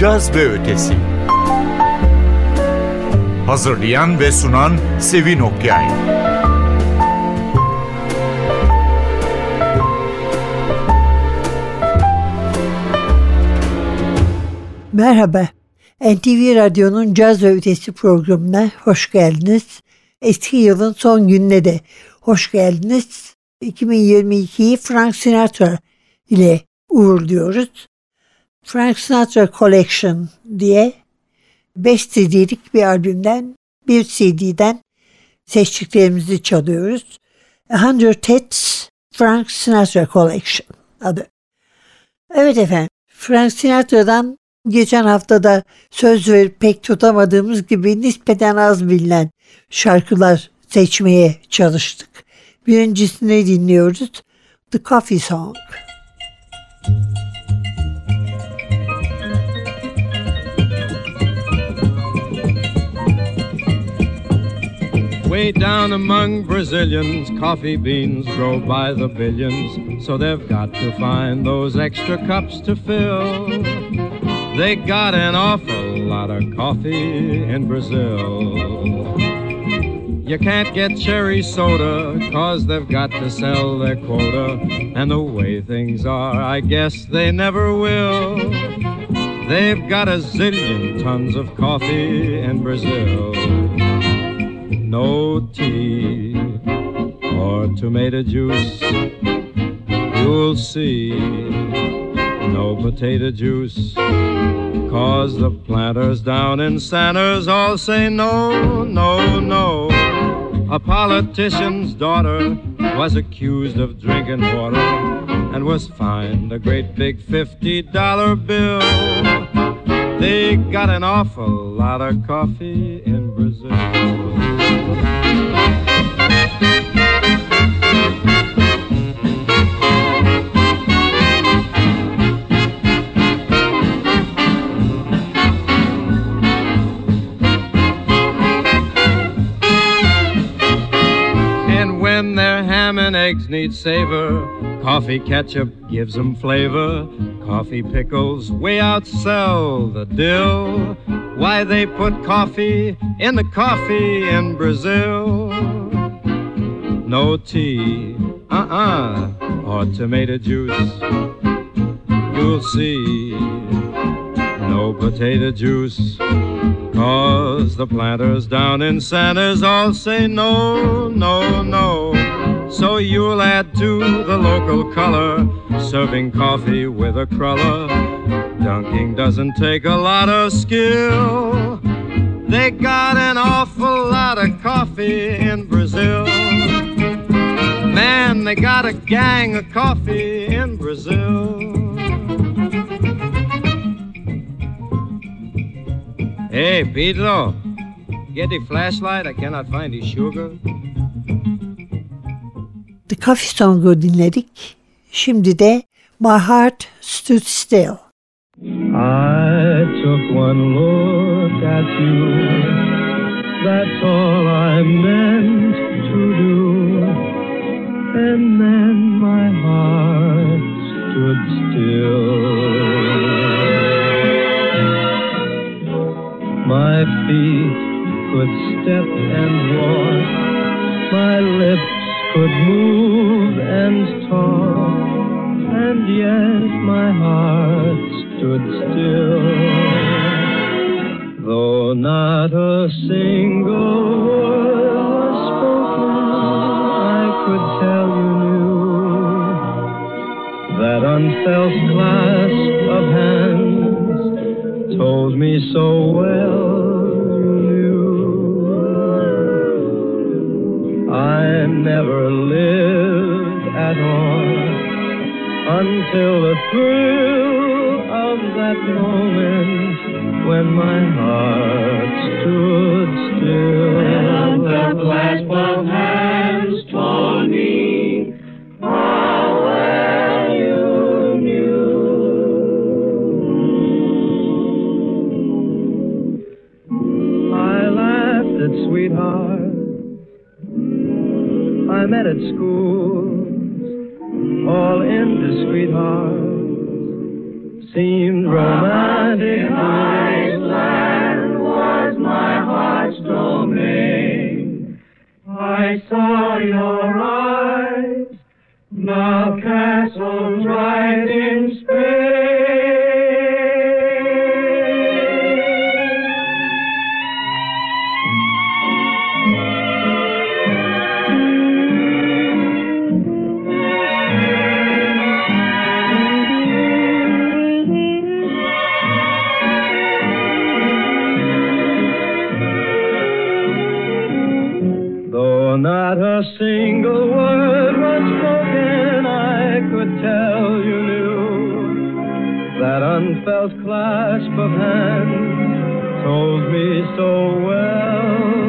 Caz ve Ötesi Hazırlayan ve sunan Sevin Okyay Merhaba, NTV Radyo'nun Caz ve Ötesi programına hoş geldiniz. Eski yılın son gününe de hoş geldiniz. 2022'yi Frank Sinatra ile uğurluyoruz. Frank Sinatra Collection diye 5 CD'lik bir albümden bir CD'den seçtiklerimizi çalıyoruz. 100 Hits Frank Sinatra Collection adı. Evet efendim Frank Sinatra'dan geçen haftada söz verip pek tutamadığımız gibi nispeten az bilinen şarkılar seçmeye çalıştık. Birincisini dinliyoruz. The Coffee Song. Way down among Brazilians, coffee beans grow by the billions, so they've got to find those extra cups to fill. They got an awful lot of coffee in Brazil. You can't get cherry soda, cause they've got to sell their quota. And the way things are, I guess they never will. They've got a zillion tons of coffee in Brazil no tea or tomato juice. You'll see no potato juice. Cause the planters down in Santos all say no, no, no. A politician's daughter was accused of drinking water and was fined a great big $50 bill. They got an awful lot of coffee and their ham and eggs need savor. Coffee ketchup gives them flavor. Coffee pickles way outsell the dill. Why they put coffee in the coffee in Brazil? No tea, uh-uh, or tomato juice. You'll see potato juice. Cause the planters down in Santos all say no, no, no. So you'll add to the local color, serving coffee with a cruller. Dunking doesn't take a lot of skill. They got an awful lot of coffee in Brazil. Man, they got a gang of coffee in Brazil. Hey, Pedro, get the flashlight. I cannot find the sugar. The Coffee Song'u dinledik. Şimdi de My Heart Stood Still. I took one look at you. That's all I meant to do. And then my heart stood still. My feet could step and walk. My lips could move and talk, and yet my heart stood still. Though not a single word was spoken, I could tell you knew that unfelt clasp of hands told me so well never lived at all until the thrill of that moment when my heart stood still. And the clasp of hands told me how well you knew. I laughed at sweetheart At school, all indiscreet hearts seemed romantic. Iceland was my heart's domain. I saw your eyes, now castles right not a single word was spoken, I could tell you knew that unfelt clasp of hands told me so well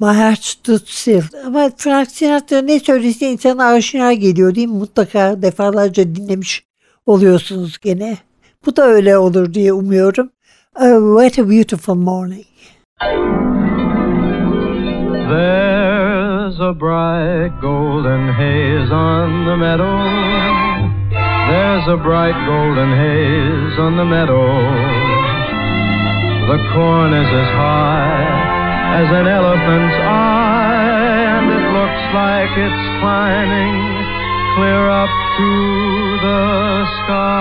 Stood Still. Ama Frank Sinatra ne söylese insana aşina geliyor değil mi? Mutlaka defalarca dinlemiş oluyorsunuz gene. Bu da öyle olur diye umuyorum. Oh, what a beautiful morning. There's a bright golden haze on the meadow. There's a bright golden haze on the meadow. The corn is as high as an elephant's eye, and it looks like it's climbing clear up to the sky.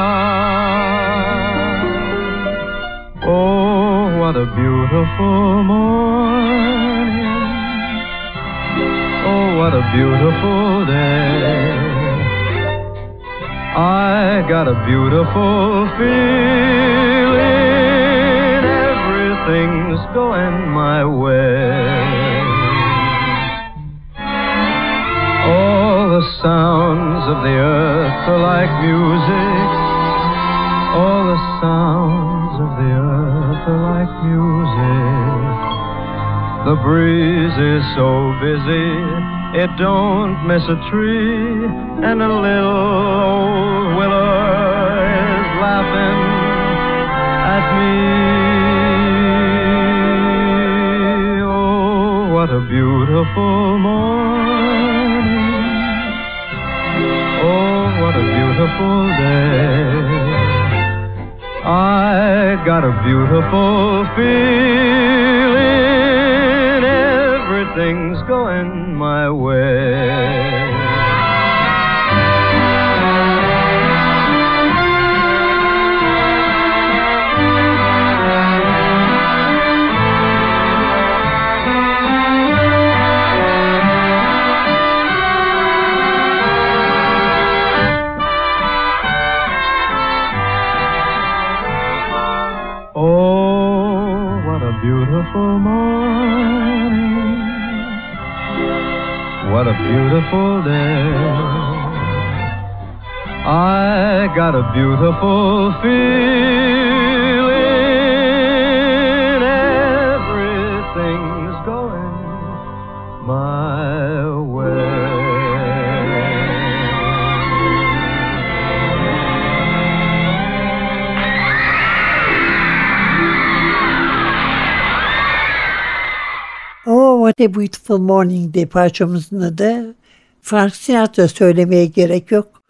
Oh, what a beautiful morning. Oh, what a beautiful day. I got a beautiful feeling. Everything's going my way. All the sounds of the earth are like music. All the sounds of the earth are like music. The breeze is so busy, it don't miss a tree, and a little old willow is laughing at me. What a beautiful morning. Oh, what a beautiful day. I got a beautiful feeling. Everything's going my way. Beautiful morning. What a beautiful day. I got a beautiful feeling. What a beautiful morning diye parçamızın adı. Frank Sinatra söylemeye gerek yok.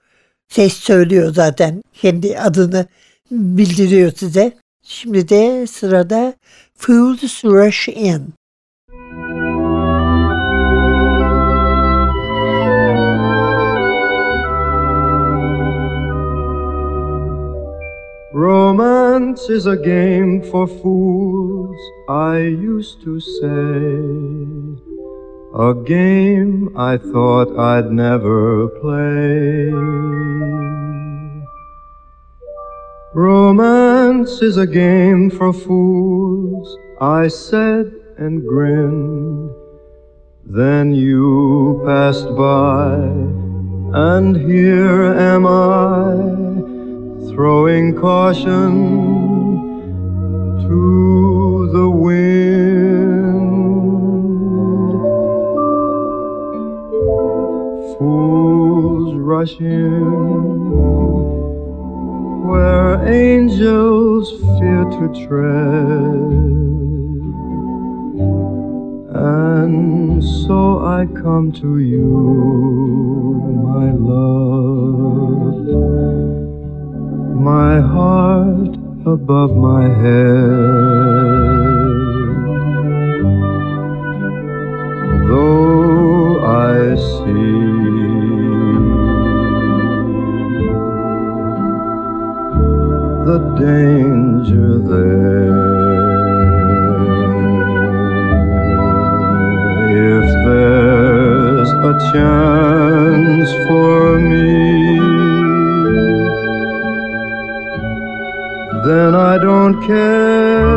Ses söylüyor zaten. Kendi adını bildiriyor size. Şimdi de sırada Fools Rush In. Romance is a game for fools, I used to say. A game I thought I'd never play. Romance is a game for fools, I said and grinned. Then you passed by, and here am I throwing caution to the wind. Fools rush in where angels fear to tread. And so I come to you, my love, my heart above my head. Though I see the danger there. If there's a chance for me, then I don't care.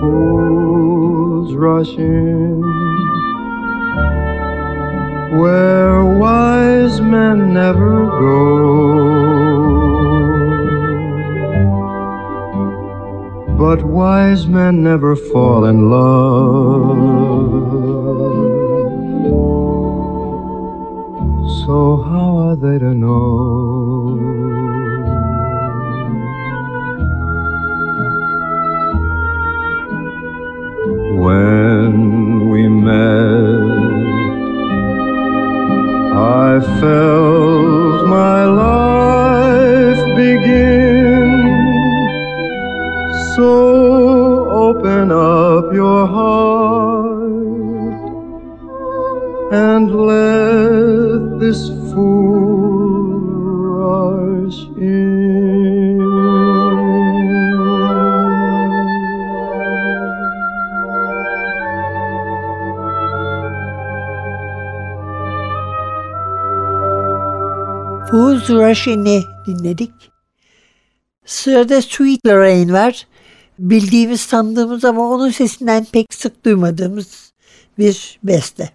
Fools rush in where wise men never go. But wise men never fall in love. So how are they to know? When we met I felt my life begin. So open up your heart In'i dinledik. Sırada Sweet Lorraine var. Bildiğimiz tanıdığımız ama onun sesinden pek sık duymadığımız bir beste.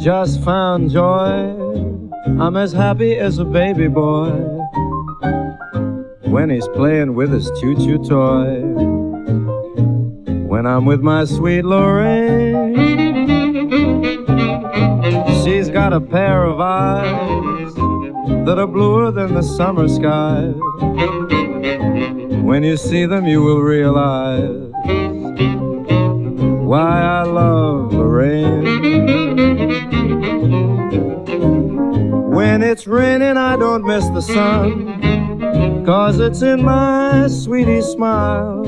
Just found joy. I'm as happy as a baby boy when he's playing with his choo choo toy. When I'm with my sweet Lorraine, she's got a pair of eyes that are bluer than the summer sky. When you see them, you will realize why I love it's raining, I don't miss the sun, cause it's in my sweetie smile.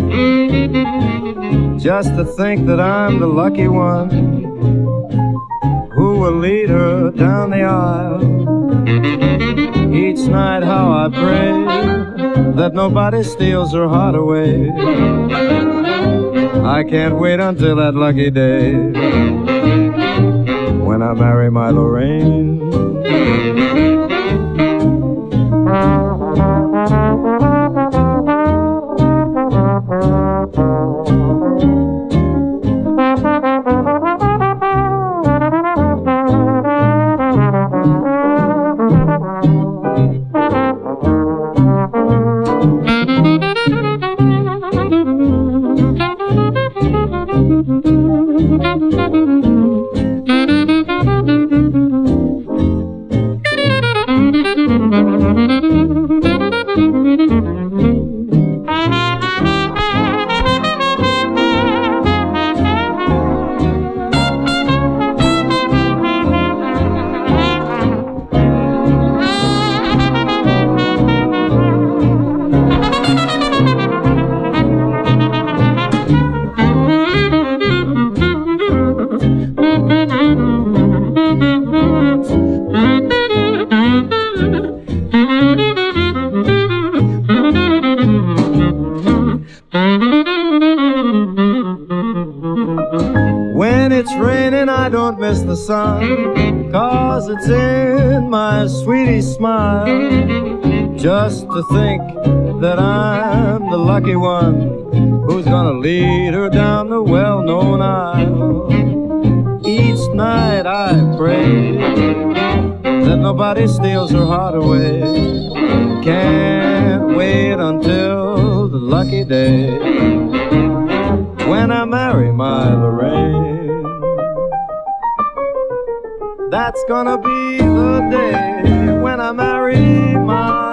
Just to think that I'm the lucky one who will lead her down the aisle. Each night, how I pray that nobody steals her heart away. I can't wait until that lucky day when I marry my Lorraine. To think that I'm the lucky one who's gonna lead her down the well known aisle. Each night I pray that nobody steals her heart away. Can't wait until the lucky day when I marry my Lorraine. That's gonna be the day when I marry my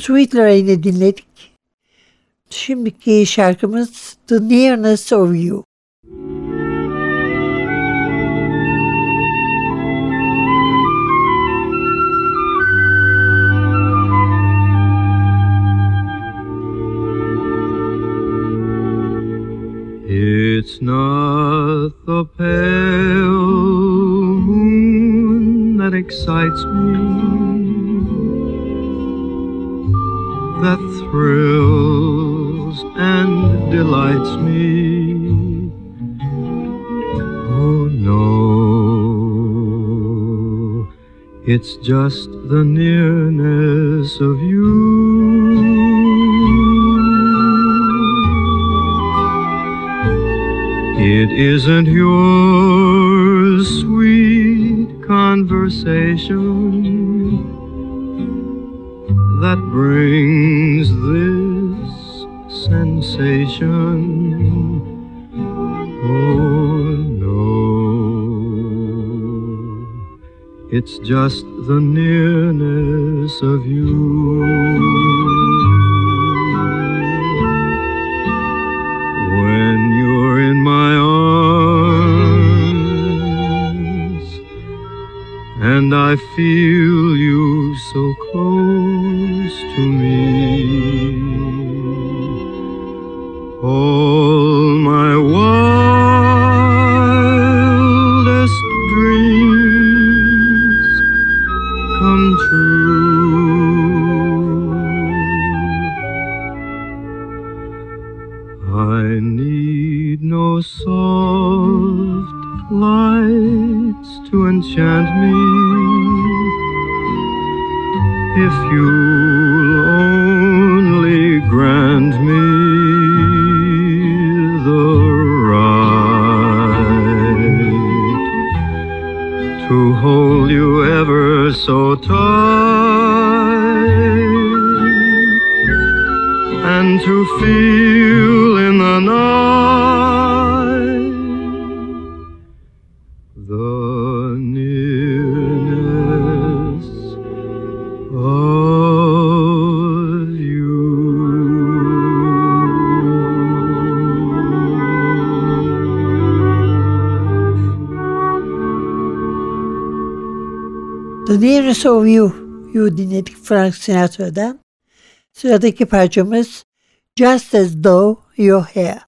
Sweet Lorraine'i dinledik. Şimdiki şarkımız The Nearness of You. It's not the pale it's just the nearness of you. It isn't your sweet conversation that brings this sensation. Oh it's just the nearness of you. Soft lights to enchant me. If you'll The Nearness of You, You dinledik Frank Sinatra'dan. Sıradaki parçamız Just As Though You're Here.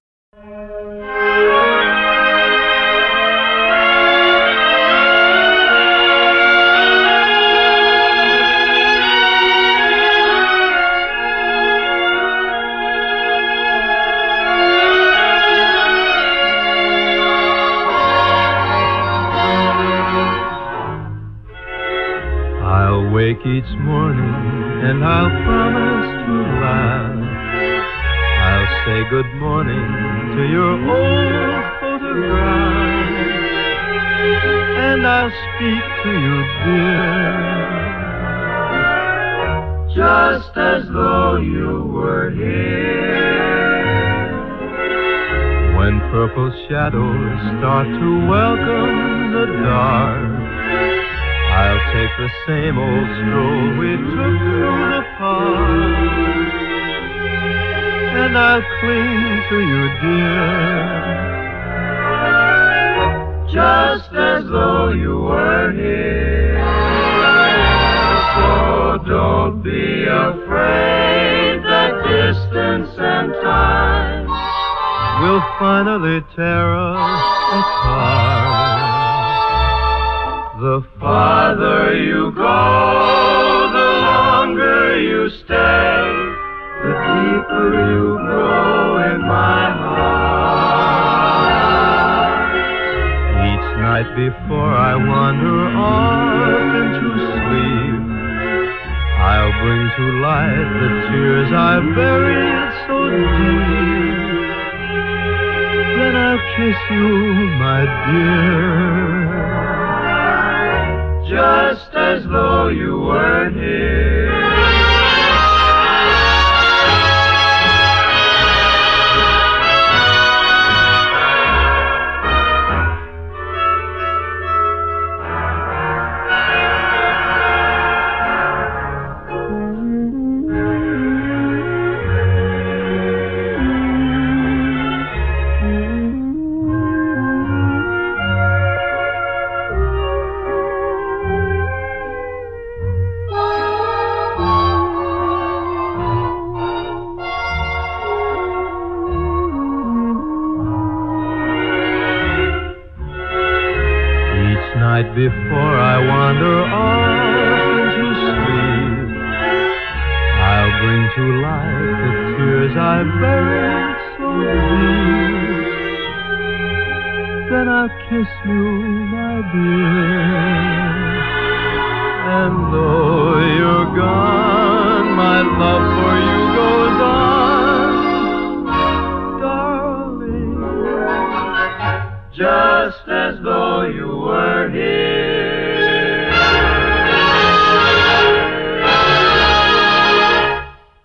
Each morning and I'll promise to laugh. I'll say good morning to your old photograph. And I'll speak to you, dear. Just as though you were here. When purple shadows start to welcome the dark. I'll take the same old stroll we took through the park. And I'll cling to you, dear. Just as though you were here. So don't be afraid that distance and time will finally tear us apart. The farther you go, the longer you stay, the deeper you grow in my heart. Each night before I wander off into sleep, I'll bring to light the tears I buried so deep. Then I'll kiss you, my dear just as though you were here. Just as though you were here.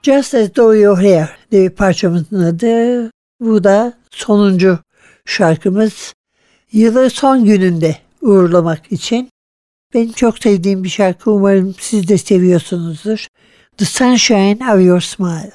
Just As Though You're Here diye parçamızın adı. Bu da sonuncu şarkımız. Yılı son gününde uğurlamak için. Benim çok sevdiğim bir şarkı. Umarım siz de seviyorsunuzdur. The Sunshine of Your Smile.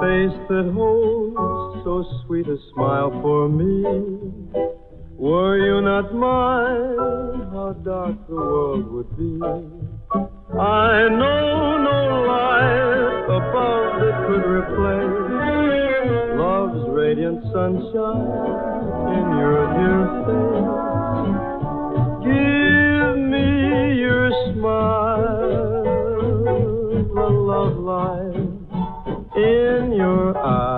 Face that holds so sweet a smile for me. Were you not mine, how dark the world would be. I know no life above that could replace love's radiant sunshine in your dear face. Give me your smile, your eyes. Uh,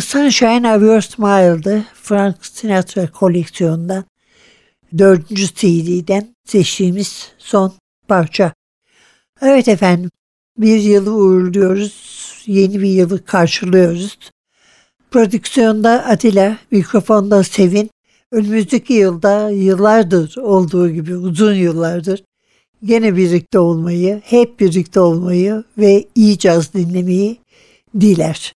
The Sunshine of Your Smile'dı. Frank Sinatra koleksiyonundan dördüncü CD'den seçtiğimiz son parça. Evet efendim bir yılı uğurluyoruz. Yeni bir yılı karşılıyoruz. Prodüksiyonda Atilla, mikrofonda Sevin. Önümüzdeki yılda yıllardır olduğu gibi uzun yıllardır gene birlikte olmayı, hep birlikte olmayı ve iyi caz dinlemeyi diler.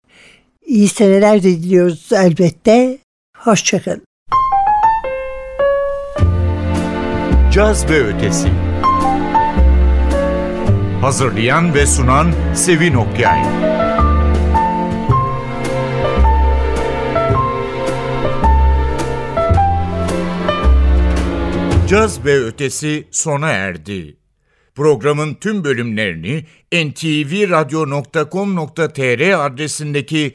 İyi seneler diliyoruz elbette. Hoşçakalın. Caz ve Ötesi Hazırlayan ve sunan Sevin Okyay. Caz ve Ötesi sona erdi. Programın tüm bölümlerini ntvradio.com.tr adresindeki